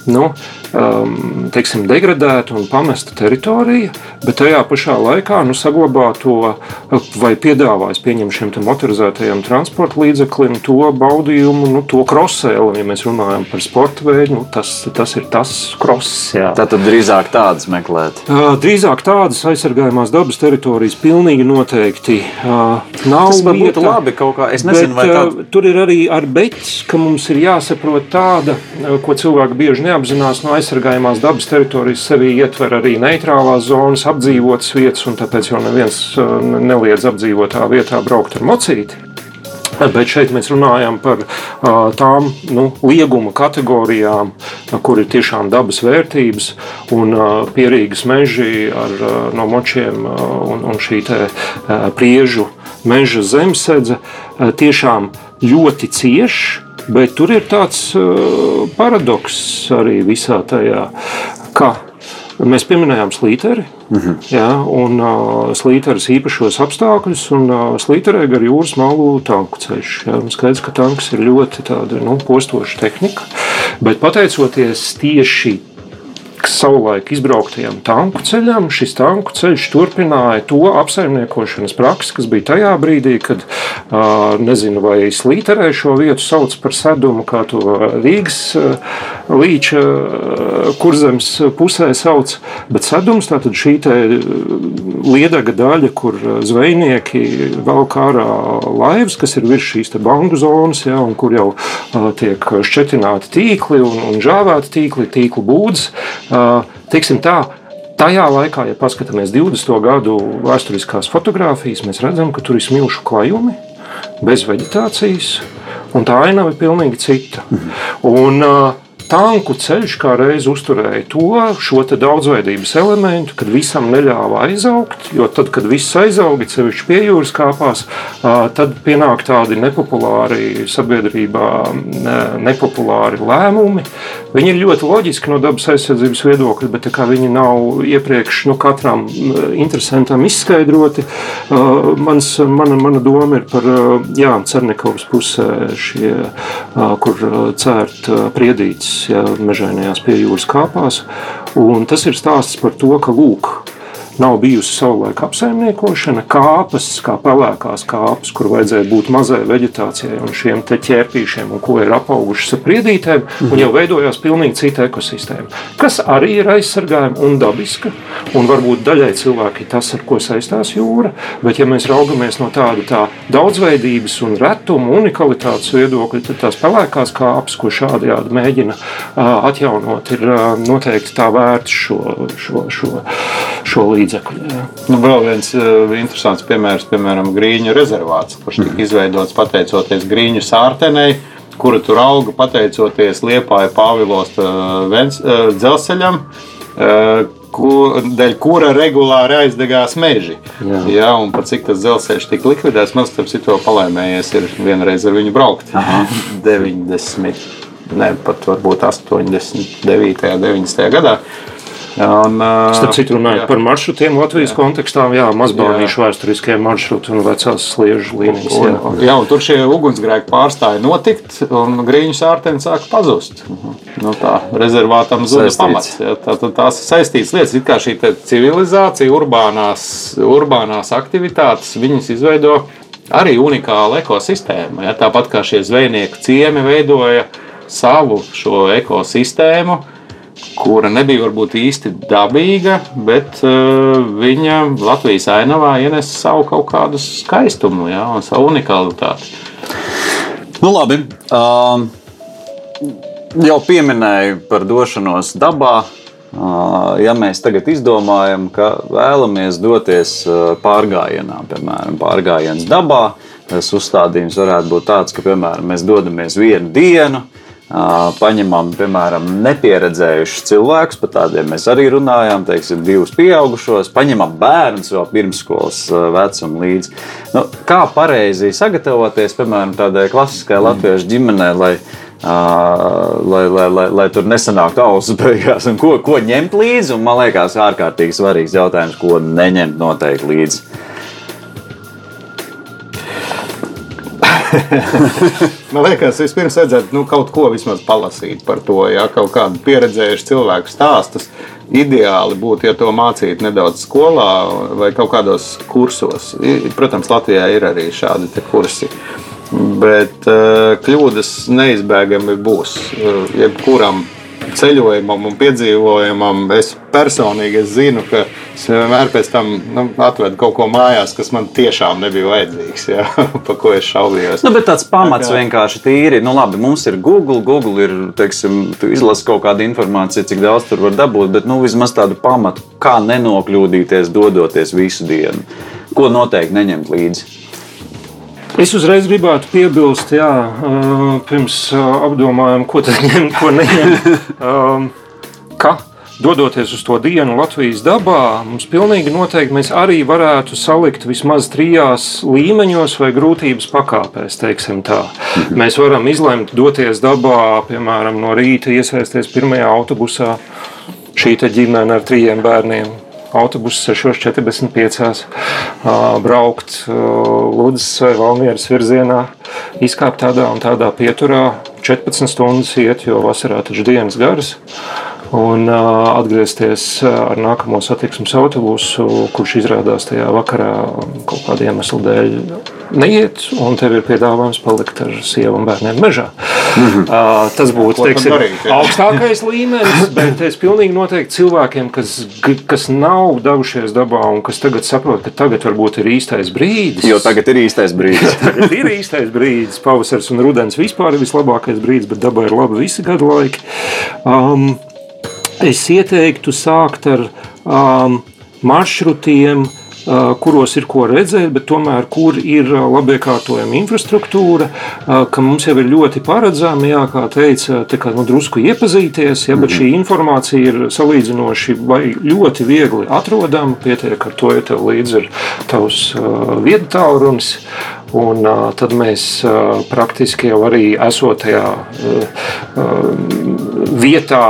nu, um, teiksim, degradēta un pamesta teritorija, bet tajā pašā laikā nu, saglabā to vai piedāvājas pieņem šiem motorizētajiem transporta līdzekļiem to baudījumu, nu, to krosēlu. Ja mēs runājam par sporta veidu, nu, tas, tas ir tas kross. Tad drīzāk tādas meklēt. Uh, drīzāk tādas aizsargājumās dabas teritorijas pilnīgi noteikti uh, nav. Tas varbūt būtu labi kaut kā. Es nezinu, bet, vai tād... uh, tur ir arī ar beķis, ka mums ir jāsaprot tāda, ko cilvēki bieži neapzinās neapzinās no aizsargājumās dabas teritorijas sevī ietver arī neitrālās zonas, apdzīvotas vietas, un tāpēc jau neviens uh, neliedz apdzīvotā vietā braukt ar mocīti. Bet šeit mēs runājam par uh, tām nu, lieguma kategorijām, kur ir tiešām dabas vērtības un uh, pierīgas meži ar, no močiem un, un šī priežu meža zemesēdze uh, tiešām ļoti cieši Bet tur ir tāds paradoks arī visā tajā, ka Mēs pieminējām slīteri, uh -huh. jā, un uh, slīteris īpašos apstākļus, un uh, slīterē gar jūras malu tanku ceļš. Jā, skaidrs, ka tanks ir ļoti tāda, nu, postoša tehnika, bet pateicoties tieši savulaik izbrauktajam tanku ceļam, šis tanku ceļš turpināja to apsaimniekošanas praksi, kas bija tajā brīdī, kad nezinu, vai slīterē šo vietu sauc par sedumu, kā to Rīgas līča kurzems pusē sauc, bet sedums tātad šī te liedaga daļa, kur zvejnieki velk ārā laivas, kas ir virs šīs te bandu zonas, ja, un kur jau tiek šķetināti tīkli un, un žāvēti tīkli, tīklu būdas, Teiksim tā, Tajā laikā, ja paskatāmies 20. gadu vēsturiskās fotogrāfijas, mēs redzam, ka tur ir smilšu klājumi, bez vegetācijas, un tā ainava ir pilnīgi cita. Un, uh, tanku ceļš kā reiz uzturēja to šo daudzveidības elementu, kad visam neļāva aizaugt. Jo tad, kad viss aizauga, sevišķi pie jūras kāpās, tad pienāk tādi nepopulāri sabiedrībā, nepopulāri lēmumi. Viņi ir ļoti loģiski no dabas aizsardzības viedokļa, bet viņi nav iepriekš nu, katram interesantam izskaidroti. Mans, mana, mana doma ir par Cernikovas pusē, šie, kur cērt priedītes ja, mežainajās pie jūras kāpās. Un tas ir stāsts par to, ka lūk, nav bijusi savulaik apsaimniekošana, kāpas, kā pelēkās kāpas, kur vajadzēja būt mazai vegetācijai un šiem ķērpīšiem, un ko ir apaugušas ar priedītēm, un jau veidojās pilnīgi cita ekosistēma, kas arī ir aizsargājama un dabiska, un varbūt daļai cilvēki tas, ar ko saistās jūra, bet ja mēs raugamies no tāda tā daudzveidības un retuma unikalitātes viedokļa, tad tās pelēkās kāpas, ko šādajādi mēģina atjaunot, ir noteikti tā vērts šo, šo, šo, šo līdzekļu līdzekļu. Jā. Nu, vēl viens uh, interesants piemērs, piemēram, Grīņu rezervāts, kurš tika mm. izveidots pateicoties Grīņu sārtenei, kura tur auga pateicoties Liepāja Pāvilos uh, uh, dzelzceļam. Uh, Kur, dēļ kura regulāri aizdegās meži. Jā. Jā, un pat cik tas dzelzceļš tika likvidēts, man starp citu palaimējies ir vienreiz ar viņu braukt. 90, ne pat varbūt 89. un 90. gadā. Un, Starp citu, runājot par maršrutiem Latvijas jā. kontekstā, jā, mazbānīšu vēsturiskie maršruti un vecās sliežu līnijas. Jā. Un, jā, un tur šie ugunsgrēki pārstāja notikt, un grīņu sārteni sāka pazust. Nu, tā rezervātam zuda pamats. Jā, tā, tā, tās saistītas lietas, it kā šī civilizācija, urbānās, urbānās aktivitātes, viņas izveido arī unikālu ekosistēmu. Ja? Tāpat kā šie zvejnieku ciemi veidoja savu šo ekosistēmu, kura nebija varbūt īsti dabīga, bet uh, viņa Latvijas ainavā ienes savu kaut kādu skaistumu ja, un savu unikalitāti. Nu, labi. Um, jau pieminēju par došanos dabā. Uh, ja mēs tagad izdomājam, ka vēlamies doties uh, pārgājienā, piemēram, pārgājiens dabā, tas uzstādījums varētu būt tāds, ka, piemēram, mēs dodamies vienu dienu, uh, paņemam, piemēram, nepieredzējušus cilvēkus, par tādiem mēs arī runājām, teiksim, divus pieaugušos, paņemam bērnus vēl pirmsskolas vecumu līdzi. Nu, kā pareizi sagatavoties, piemēram, tādai klasiskai latviešu ģimenei, lai, lai, lai, lai, lai tur nesanāktu ausis beigās, un ko, ko ņemt līdzi, un man liekas, ārkārtīgi svarīgs jautājums, ko neņemt noteikti līdzi. *laughs* Man liekas, vispirms vajadzētu nu, kaut ko palasīt par to, ja kaut kādu pieredzējušu cilvēku stāstus. Ideāli būtu, ja to mācītu nedaudz skolā vai kaut kādos kursos. Protams, Latvijā ir arī šādi kursi. Bet uh, kļūdas neizbēgami būs. Uh, jebkuram ceļojumam un piedzīvojumam. Es personīgi es zinu, ka es vienmēr pēc tam nu, atvedu kaut ko mājās, kas man tiešām nebija vajadzīgs, ja, *laughs* par ko es šaubījos. Nu, bet tāds pamats kā... vienkārši tīri. Nu, labi, mums ir Google, Google ir, teiksim, tu izlasi kaut kādu informāciju, cik daudz tur var dabūt, bet nu, vismaz tādu pamatu, kā nenokļūdīties, dodoties visu dienu. Ko noteikti neņemt līdzi? Es uzreiz gribētu piebilst, jā, pirms apdomājam, ko tad ņemt, ko neņemt. *laughs* Ka, dodoties uz to dienu Latvijas dabā, mums pilnīgi noteikti mēs arī varētu salikt vismaz trijās līmeņos vai grūtības pakāpēs, teiksim tā. Mēs varam izlemt doties dabā, piemēram, no rīta iesaisties pirmajā autobusā šī ģimene ar trījiem bērniem autobusu 6.45. braukt Lūdzes vai Valmieras virzienā, izkāpt tādā un tādā pieturā, 14 stundas iet, jo vasarā taču dienas garas un atgriezties ar nākamo satiksmes autobusu, kurš izrādās tajā vakarā kaut kāda iemesla dēļ neiet, un tev ir piedāvājums palikt ar sievu un bērniem mežā. Mm -hmm. uh, tas būtu teiksim, darīt, jā. augstākais līmenis, bet es pilnīgi noteikti cilvēkiem, kas, kas nav devušies dabā un kas tagad saprot, ka tagad varbūt ir īstais brīdis. Jo tagad ir īstais brīdis. *laughs* tagad ir īstais brīdis. Pavasars un rudens vispār ir vislabākais brīdis, bet dabā ir labi visi gadu laiki. Um, Es ieteiktu sākt ar um, maršrutiem, uh, kuros ir ko redzēt, bet tomēr kur ir labi iekārtojama infrastruktūra, ka mums jau ir ļoti paredzami, jā, kā teica, kā, nu, drusku iepazīties, ja, bet šī mhm. informācija ir salīdzinoši vai ļoti viegli atrodama. Pietiek ar to, ja tev līdzi ir tavs vietu tālrunis. Un, uh, tad mēs uh, praktiski jau arī esot tajā uh, uh, vietā,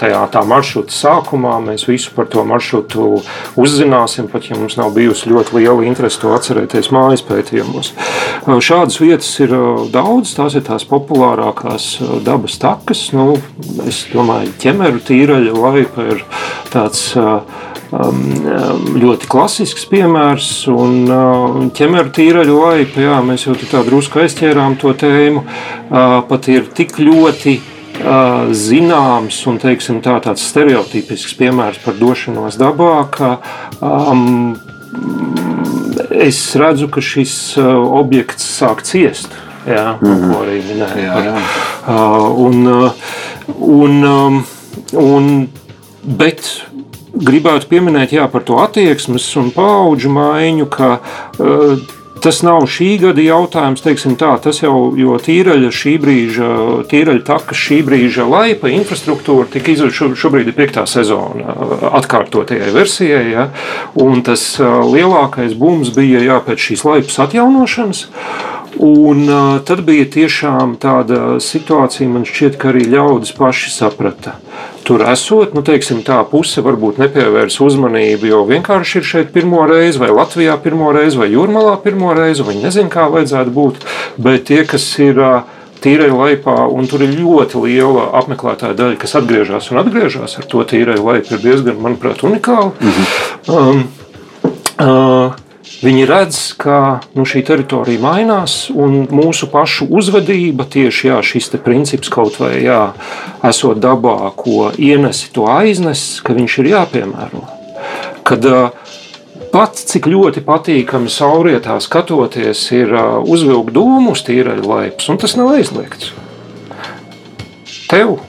tajā tā maršruta sākumā. Mēs visu par to maršrutu uzzināsim, pat ja mums nav bijusi ļoti liela interese to atcerēties mājas pētījumos. Šādas vietas ir daudz, tās ir tās populārākās dabas takas. Nu, es domāju, ķemeru tīraļa laipa ir tāds ļoti klasisks piemērs. Un ķemeru tīraļu laipa, jā, mēs jau tā drusku aizķērām to tēmu, pat ir tik ļoti zināms un teiksim, tā, tāds stereotipisks piemērs par došanos dabā, ka um, es redzu, ka šis objekts sāk ciest. Jā, mm -hmm. ko arī minēja. Jā, jā. Uh, un, un, um, un, bet gribētu pieminēt jā, par to attieksmes un paudžu maiņu, ka uh, Tas nav šī gada jautājums, teiksim tā, tas jau jo tīraļa šī brīža, tīraļa takas šī brīža laipa infrastruktūra tika izveidota šobrīd ir piektā sezona atkārtotajai versijai, ja, un tas lielākais bums bija jā, pēc šīs laipas atjaunošanas. Un, uh, tad bija tiešām tāda situācija, man šķiet, ka arī ļaudis paši saprata. Tur esot, nu, teiksim, tā puse varbūt nepievērs uzmanību, jo vienkārši ir šeit pirmo reizi, vai Latvijā pirmo reizi, vai Jūrmalā pirmo reizi, vai nezinu, kā vajadzētu būt. Bet tie, kas ir tīrai laipā, un tur ir ļoti liela apmeklētāja daļa, kas atgriežas un atgriežas ar to tīrai laipu, ir diezgan, manuprāt, unikāli. -hmm. um, uh, Viņi redz, ka nu, šī teritorija mainās, un mūsu pašu uzvedība, tieši jā, šis princips kaut vai jā, esot dabā, ko ienesi, to aiznes, ka viņš ir jāpiemēro. Kad, Pat cik ļoti patīkami saulrietā skatoties, ir uzvilkt dūmu uz tīraļa laipas, un tas nav aizliegts. Tev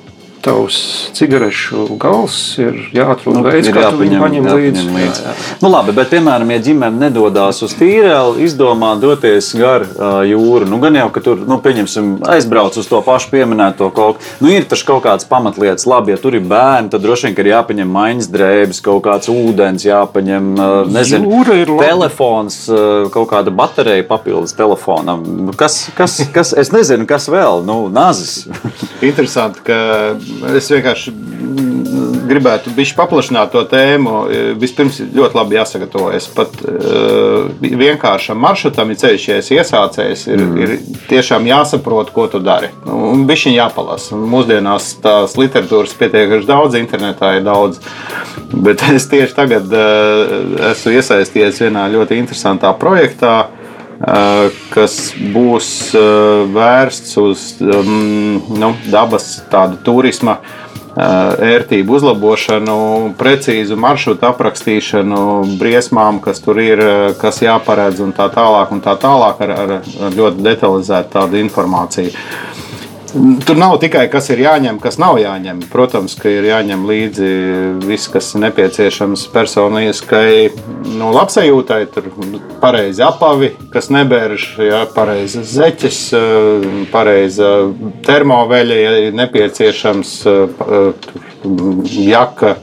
tavs cigarešu gals ir jāatrod nu, veids, kā viņu paņem līdzi. līdzi. Jā, jā. Nu, labi, bet, piemēram, ja ģimene nedodas uz tīreli, izdomā doties gar uh, jūru, nu gan jau, ka tur, nu, pieņemsim, aizbrauc uz to pašu pieminēto kaut ko. Nu, ir taču kaut kādas pamatlietas, labi, ja tur ir bērni, tad droši vien, ka ir jāpaņem maiņas drēbes, kaut kāds ūdens, jāpaņem, uh, nezinu, telefons, uh, kaut kāda baterija papildus telefonam. Nu, kas, kas, kas, es nezinu, kas vēl, nu, nazis. Interesanti, ka es vienkārši gribētu bišķi paplašināt to tēmu. Vispirms ļoti labi jāsagatavojas. Pat uh, vienkāršam maršrutam, ja ceļš ir iesācējis, ir, mm. ir tiešām jāsaprot, ko tu dari. Un bišķiņ jāpalasa. Mūsdienās tās literatūras pietiekami daudz, internetā ir daudz. Bet *laughs* es tieši tagad uh, esmu iesaistījies vienā ļoti interesantā projektā kas būs vērsts uz um, nu, dabas tādu turisma ērtību uzlabošanu, precīzu maršrutu aprakstīšanu, briesmām, kas tur ir, kas jāparedz un tā tālāk, un tā tālāk ar, ar ļoti detalizētu tādu informāciju. Tur nav tikai kas ir jāņem, kas nav jāņem. Protams, ka ir jāņem līdzi viss, kas ir nepieciešams personiskai nu, labsajūtai. Tur pareizi apavi, kas nebērž, ja, pareizi zeķes, pareiza termoveļa, ja nepieciešams jaka,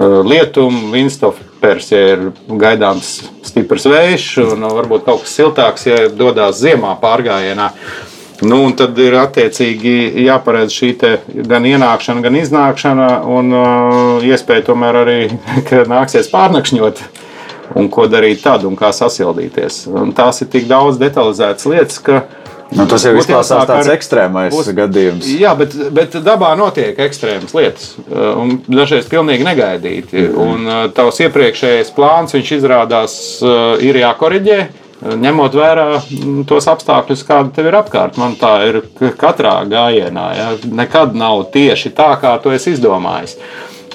lietuma, vinstofers, ja ir gaidāms stiprs vējš, un varbūt kaut kas siltāks, ja dodas ziemā pārgājienā. Nu, tad ir attiecīgi jāparedz šī gan ienākšana, gan iznākšana, un uh, iespēja tomēr arī, *laughs* ka nāksies pārnakšņot. Un ko darīt tad, un kā sasildīties. Un tās ir tik daudz detalizētas lietas, ka Nu, tas jau izklausās tāds ar- ekstrēmais būs- gadījums. Jā, bet, bet dabā notiek ekstrēmas lietas, uh, un dažreiz pilnīgi negaidīti. Un uh, tavs iepriekšējais plāns, viņš izrādās, uh, ir jākoriģē. uh, Ņemot vērā mm, tos apstākļus, kādi tev ir apkārt, man tā ir katrā gājienā. Ja? Nekad nav tieši tā, kā tu esi izdomājis.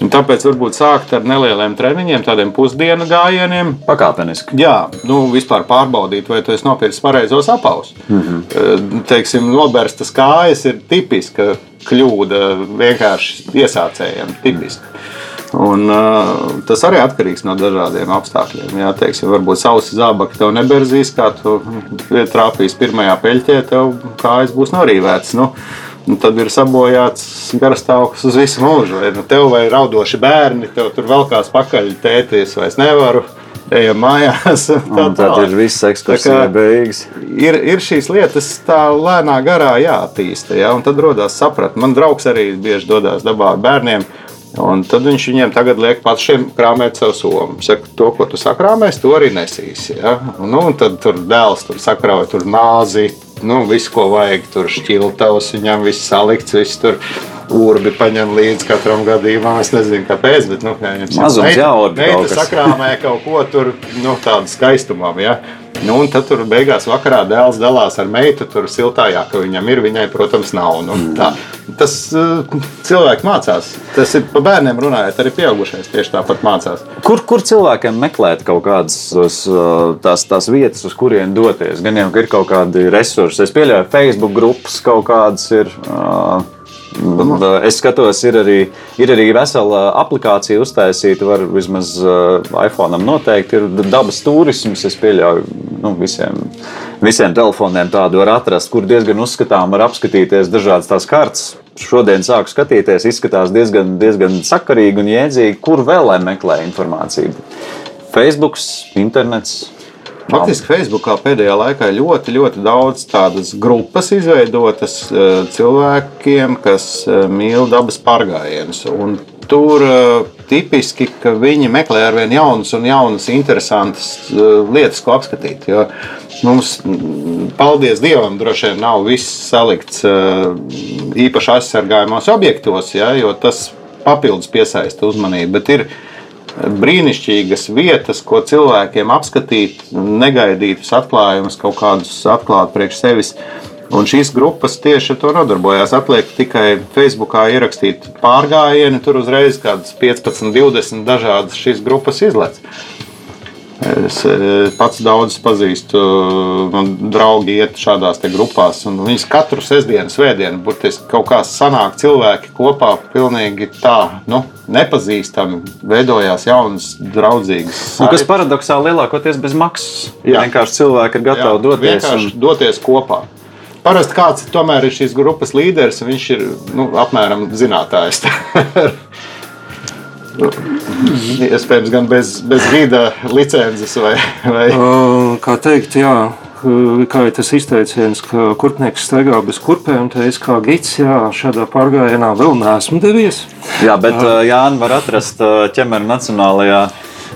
Un tāpēc varbūt sākt ar nelieliem treniņiem, tādiem pusdienu gājieniem, Pakāpeniski. Jā, nu, vispār pārbaudīt, vai tu esi nopircis pareizos apavus. Mm -hmm. Teiksim, noberstas kājas ir tipiska kļūda vienkārši iesācējiem. Tipiska. Un, uh, tas arī atkarīgs no dažādiem apstākļiem. Jā, teiksim, varbūt sausi zābaki tev neberzīs, kā tu trāpīsi pirmajā peļķē, tev kājas būs norīvētas. Nu, Un tad ir sabojāts garastāvoklis uz visu mūžu. Vai nu tev vai raudoši bērni, tev tur vēl kāds pakaļ tēties, vai es nevaru. Ejam mājās. *laughs* tā tad ir viss ekskursija beigas. ir, ir šīs lietas tā lēnā garā jāattīsta. Ja? Tad radās sapratne. Man draugs arī bieži dodas dabā ar bērniem. Un tad viņš viņiem tagad liek pašiem krāpēt savu somu. Saka, to, ko tu sakrāmēsi, to arī nesīsi. Ja? Nu, tad tur dēls tur sakrāja tur nāzi, nu, visu, ko vajag. Tur šķiltavs, viņam viss salikts, viss tur. Urbi paņem līdzi katram gadījumam. Es nezinu, kāpēc. Bet, nu, viņam Mazums meita- jāurbi kaut meita sakrāmē kaut ko tur, nu, tādu skaistumam. Ja? Nu, un tad tur beigās vakarā dēls dalās ar meitu. Tur siltājā, ka viņam ir, viņai, protams, nav. Nu, tā. Tas uh, cilvēks mācās. Tas ir par bērniem runājot, arī pieaugušais tieši tāpat mācās. Kur, kur cilvēkiem meklēt kaut kādas tos, uh, tās, tās vietas, uz kurien doties? Gan jau ka ir kaut kādi resursi. Es pieļauju, Facebook grupas kaut kādas ir. uh, Es skatos, ir arī, ir arī vesela aplikācija uztaisīta. Var vismaz uh, iPhone noteikti ir dabas turisms. Es pieļauju, nu, visiem, visiem telefoniem tādu var atrast, kur diezgan uzskatām var apskatīties dažādas tās kartes. Šodien sāku skatīties, izskatās diezgan, diezgan sakarīgi un jēdzīgi, kur vēl lai meklē informāciju. Facebook, internets. Faktiski Facebookā pēdējā laikā ļoti, ļoti daudz tādas grupas izveidotas eh, cilvēkiem, kas eh, mīl dabas pārgājienus. Un Tur eh, tipiski, ka viņi meklē ar vien jaunas un jaunas, interesantas lietas, ko apskatīt. Jo mums, mm, paldies Dievam, droši vien nav viss salikts īpaši aizsargājumos objektos, ja, jo tas papildus piesaista uzmanību. Bet ir brīnišķīgas vietas, ko cilvēkiem apskatīt, negaidītus atklājumus, kaut kādus atklāt priekš sevis. Un šīs grupas tieši ar to nodarbojās. Atliek tikai Facebookā ierakstīt pārgājienu, tur uzreiz kādas 15, 20 dažādas šīs grupas izlaiž. Es eh, pats daudz pazīstu, man draugi iet šādās grupās, un viņas katru sestdienu, svētdienu, burtiski kaut kā sanāk cilvēki kopā, pilnīgi tā, nu, nepazīstami, veidojās jaunas, draudzīgas. Un kas paradoxāli lielākoties bez maksas. Jā. Vienkārši cilvēki ir gatavi Jā, doties. Un... doties kopā. Parasti kāds tomēr ir šīs grupas līderis, un viņš ir nu, apmēram zinātājs. *laughs* Iespējams, gan bez, bez gida licences vai, vai Kā teikt, jā, kā ir tas izteiciens, ka kurpnieks staigā bez kurpēm, tad es kā gids, jā, šādā pārgājienā vēl neesmu devies. Jā, bet Jānis var atrast ķemeru nacionālajā,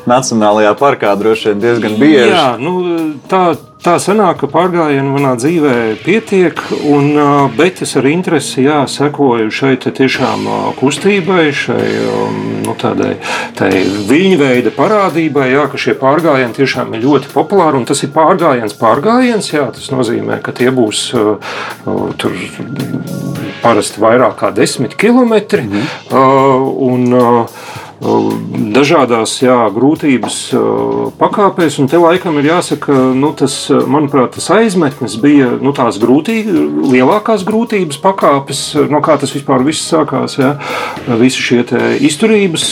nacionālajā parkā droši vien diezgan bieži. Jā, nu, tā, tā sanāk, ka pārgājienu manā dzīvē pietiek, un, bet es ar interesi jā, sekoju šai tiešām kustībai, šai um, nu, tādai tai viļņveida parādībai, jā, ka šie pārgājieni tiešām ir ļoti populāri, un tas ir pārgājiens, pārgājiens, jā, tas nozīmē, ka tie būs tur parasti vairāk kā desmit kilometri, mm -hmm. un dažādās jā, grūtības pakāpēs. Un te laikam ir jāsaka, nu, tas, manuprāt, tas aizmetnis bija nu, tās grūtības, lielākās grūtības pakāpes, no kā tas vispār viss sākās. Jā. Visi šie izturības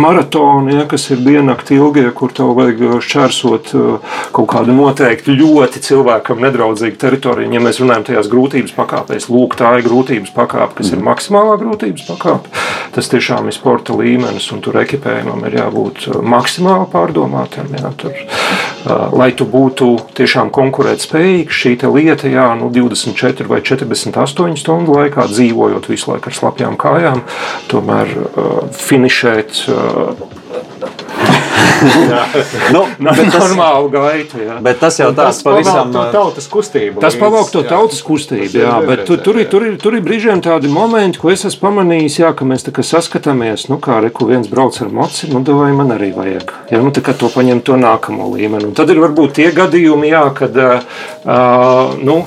maratoni, ja, kas ir diennakti ilgie, kur tev vajag šķērsot uh, kaut kādu noteiktu ļoti cilvēkam nedraudzīgu teritoriju. Ja mēs runājam tajās grūtības pakāpēs, lūk, tā ir grūtības pakāpe, kas ir maksimālā grūtības pakāpe. Tas tiešām ir sporta līmenis, un tur ekipējumam ir jābūt uh, maksimāli pārdomātam. Ja, tur, uh, lai tu būtu tiešām konkurētspējīgs, šī lieta, jā, nu, 24 vai 48 stundu laikā dzīvojot visu laiku ar slapjām kājām, tomēr uh, finišēt. Uh, *laughs* nu, tas, normālu gaitu. Jā. Bet tas jau tāds pavisam to tautas kustību. Tas pavalk to tautas kustību, jā, bet tur, tur, tur, ir, tur ir brīžiem tādi momenti, ko es esmu pamanījis, jā, ka mēs tā kā saskatāmies, nu kā reku viens brauc ar moci, nu vai man arī vajag. Jā, nu tā kā to paņem to nākamo līmeni. Un tad ir varbūt tie gadījumi, jā, kad, uh, nu,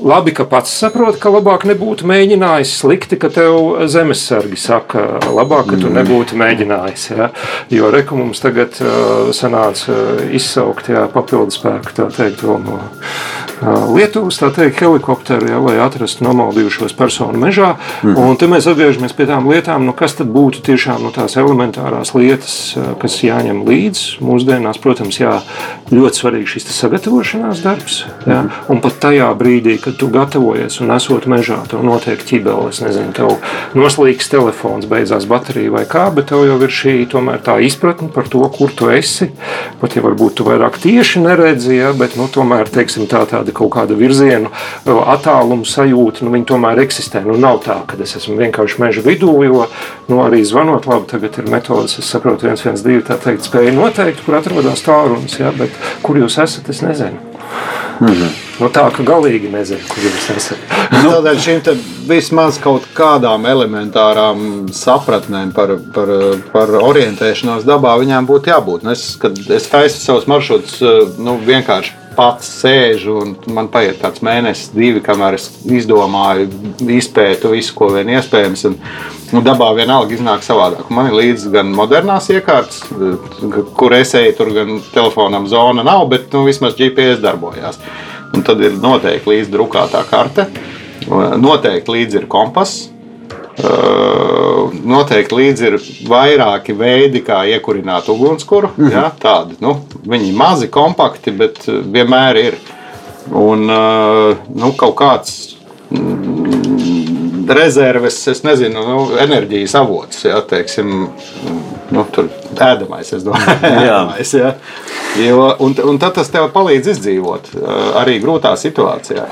Labi, ka pats saproti, ka labāk nebūtu mēģinājis. Slikti, ka tev zemesargi saka, labāk, ka tu mm. nebūtu mēģinājis. Ja? Jo reku mums tagad uh, sanāca izsaukt jā, papildu spēku, tā teikt, vēl no uh, Lietuvas, tā teikt, helikopteru, ja, lai atrastu nomaldījušos personu mežā. Mm. Un te mēs atgriežamies pie tām lietām, nu, kas tad būtu tiešām nu, tās elementārās lietas, kas jāņem līdzi. Mūsdienās, protams, jā, ļoti svarīgi šis sagatavošanās darbs. Ja? Mm. Un pat tajā brīdī, kad tu gatavojies un esot mežā, tev notiek ķibelis, nezinu, tev noslīgs telefons, beidzās baterija vai kā, bet tev jau ir šī tomēr tā izpratne par to, kur tu esi. Pat ja varbūt tu vairāk tieši neredzi, ja, bet nu, tomēr teiksim, tā tāda kaut kāda virzienu, attāluma sajūta, nu, viņi tomēr eksistē. Nu, nav tā, ka es esmu vienkārši meža vidū, jo nu, arī zvanot, labi, tagad ir metodas, es saprotu, viens, viens, divi, tā teikt, spēja noteikt, kur atrodas tālrunis, ja, bet kur jūs esat, es nezinu. Mm -hmm. nu, tā kā galīgi nezinu, kur jūs esat. nu, Tādēļ šīm vismaz kaut kādām elementārām sapratnēm par, par, par orientēšanos dabā viņām būtu jābūt. Nu, es, kad es taisu savus maršrutus, nu, vienkārši pats sēžu un man paiet kāds mēnesis, divi, kamēr es izdomāju, izpētu visu, ko vien iespējams. Un, Nu, dabā vienalga iznāk savādāk. Man ir līdzi gan modernās iekārtas, kur es eju, tur gan telefonam zona nav, bet nu, vismaz GPS darbojās. Un tad ir noteikti līdzi drukātā karte, noteikti līdzi ir kompass. Noteikti līdzi ir vairāki veidi, kā iekurināt ugunskura. Mm -hmm. ja, tādi, nu, viņi ir mazi, kompakti, bet vienmēr ir. Un nu, kaut kāds rezerves, es nezinu, nu, enerģijas avots, ja, teiksim, nu, tur ēdamais, es domāju, *laughs* ēdamais, ja. Jo, un, un tad tas tev palīdz izdzīvot arī grūtā situācijā.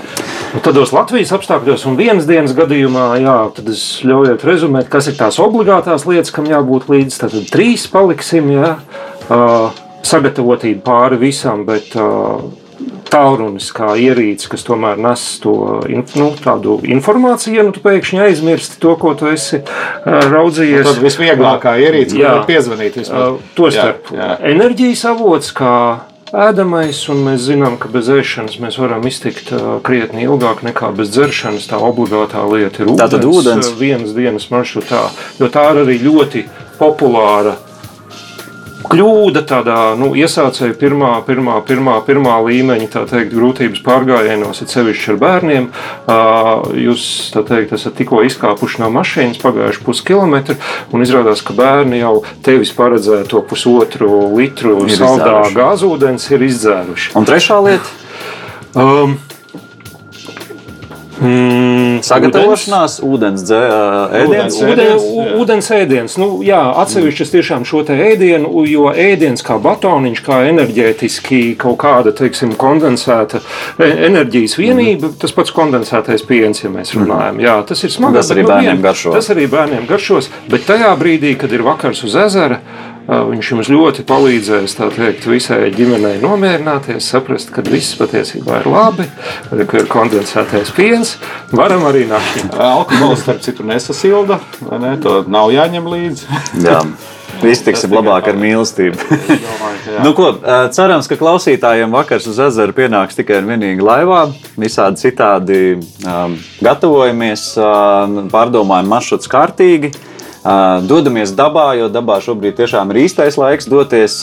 Nu, tādos Latvijas apstākļos un vienas dienas gadījumā, jā, tad es ļaujiet rezumēt, kas ir tās obligātās lietas, kam jābūt līdzi. Tad trīs paliksim, jā, sagatavotība pāri visam, bet tālrunis kā ierīce, kas tomēr nes to nu, tādu informāciju, ja nu tu pēkšņi aizmirsti to, ko tu esi raudzījies. Nu, tad visvieglākā ierīce, jā, var piezvanīt Tostarp enerģijas avots, kā ēdamais, un mēs zinām, ka bez ēšanas mēs varam iztikt krietni ilgāk nekā bez dzeršanas. Tā obligātā lieta ir ūdens. Tā tad ūdens. Vienas dienas maršrutā, jo tā ir arī ļoti populāra kļūda tādā nu, iesācēju pirmā, pirmā, pirmā, pirmā līmeņa teikt, grūtības pārgājienos, ir sevišķi ar bērniem. Jūs teikt, esat tikko izkāpuši no mašīnas, pagājuši puskilometru, un izrādās, ka bērni jau tevis paredzēto pusotru litru ir saldā gāzūdens ir izdzēruši. Un trešā lieta? Um, Mm, Sagatavošanās, ūdens, ēdiens. Ūdens, ūdens ēdiens. Nu, jā, atsevišķas tiešām šo te ēdienu, jo ēdiens kā batoniņš, kā enerģētiski kaut kāda, teiksim, kondensēta e, enerģijas vienība, mm. tas pats kondensētais piens, ja mēs runājam. Jā, tas ir smagi. Tas arī bērniem garšo. Tas arī bērniem garšos, bet tajā brīdī, kad ir vakars uz ezera, Viņš jums ļoti palīdzēs teikt, visai ģimenei nomierināties, saprast, ka viss patiesībā ir labi, ka ir kondensētais piens. Varam arī naktī. Alkohols, starp citu, nesasilda. Ne? To nav jāņem līdzi. Jā. Viss tiks labāk ar mīlestību. *laughs* nu, ko, cerams, ka klausītājiem vakars uz ezera pienāks tikai un vienīgi laivā. Visādi citādi um, gatavojamies, um, pārdomājam maršruts kārtīgi. Dodamies dabā, jo dabā šobrīd tiešām ir īstais laiks doties.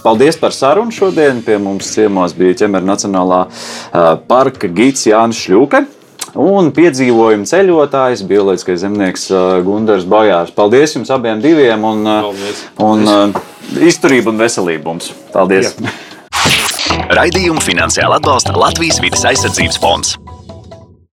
Paldies par sarunu šodien. Pie mums ciemos bija ķemera Nacionālā parka gids Jānis Šļūke. un piedzīvojumu ceļotājs, bioloģiskais zemnieks Gunārs Bojārs. Paldies jums abiem diviem un, Paldies. un uh, izturību un veselību mums. Paldies! *laughs* Raidījumu finansiāli atbalsta Latvijas vidas aizsardzības fonds.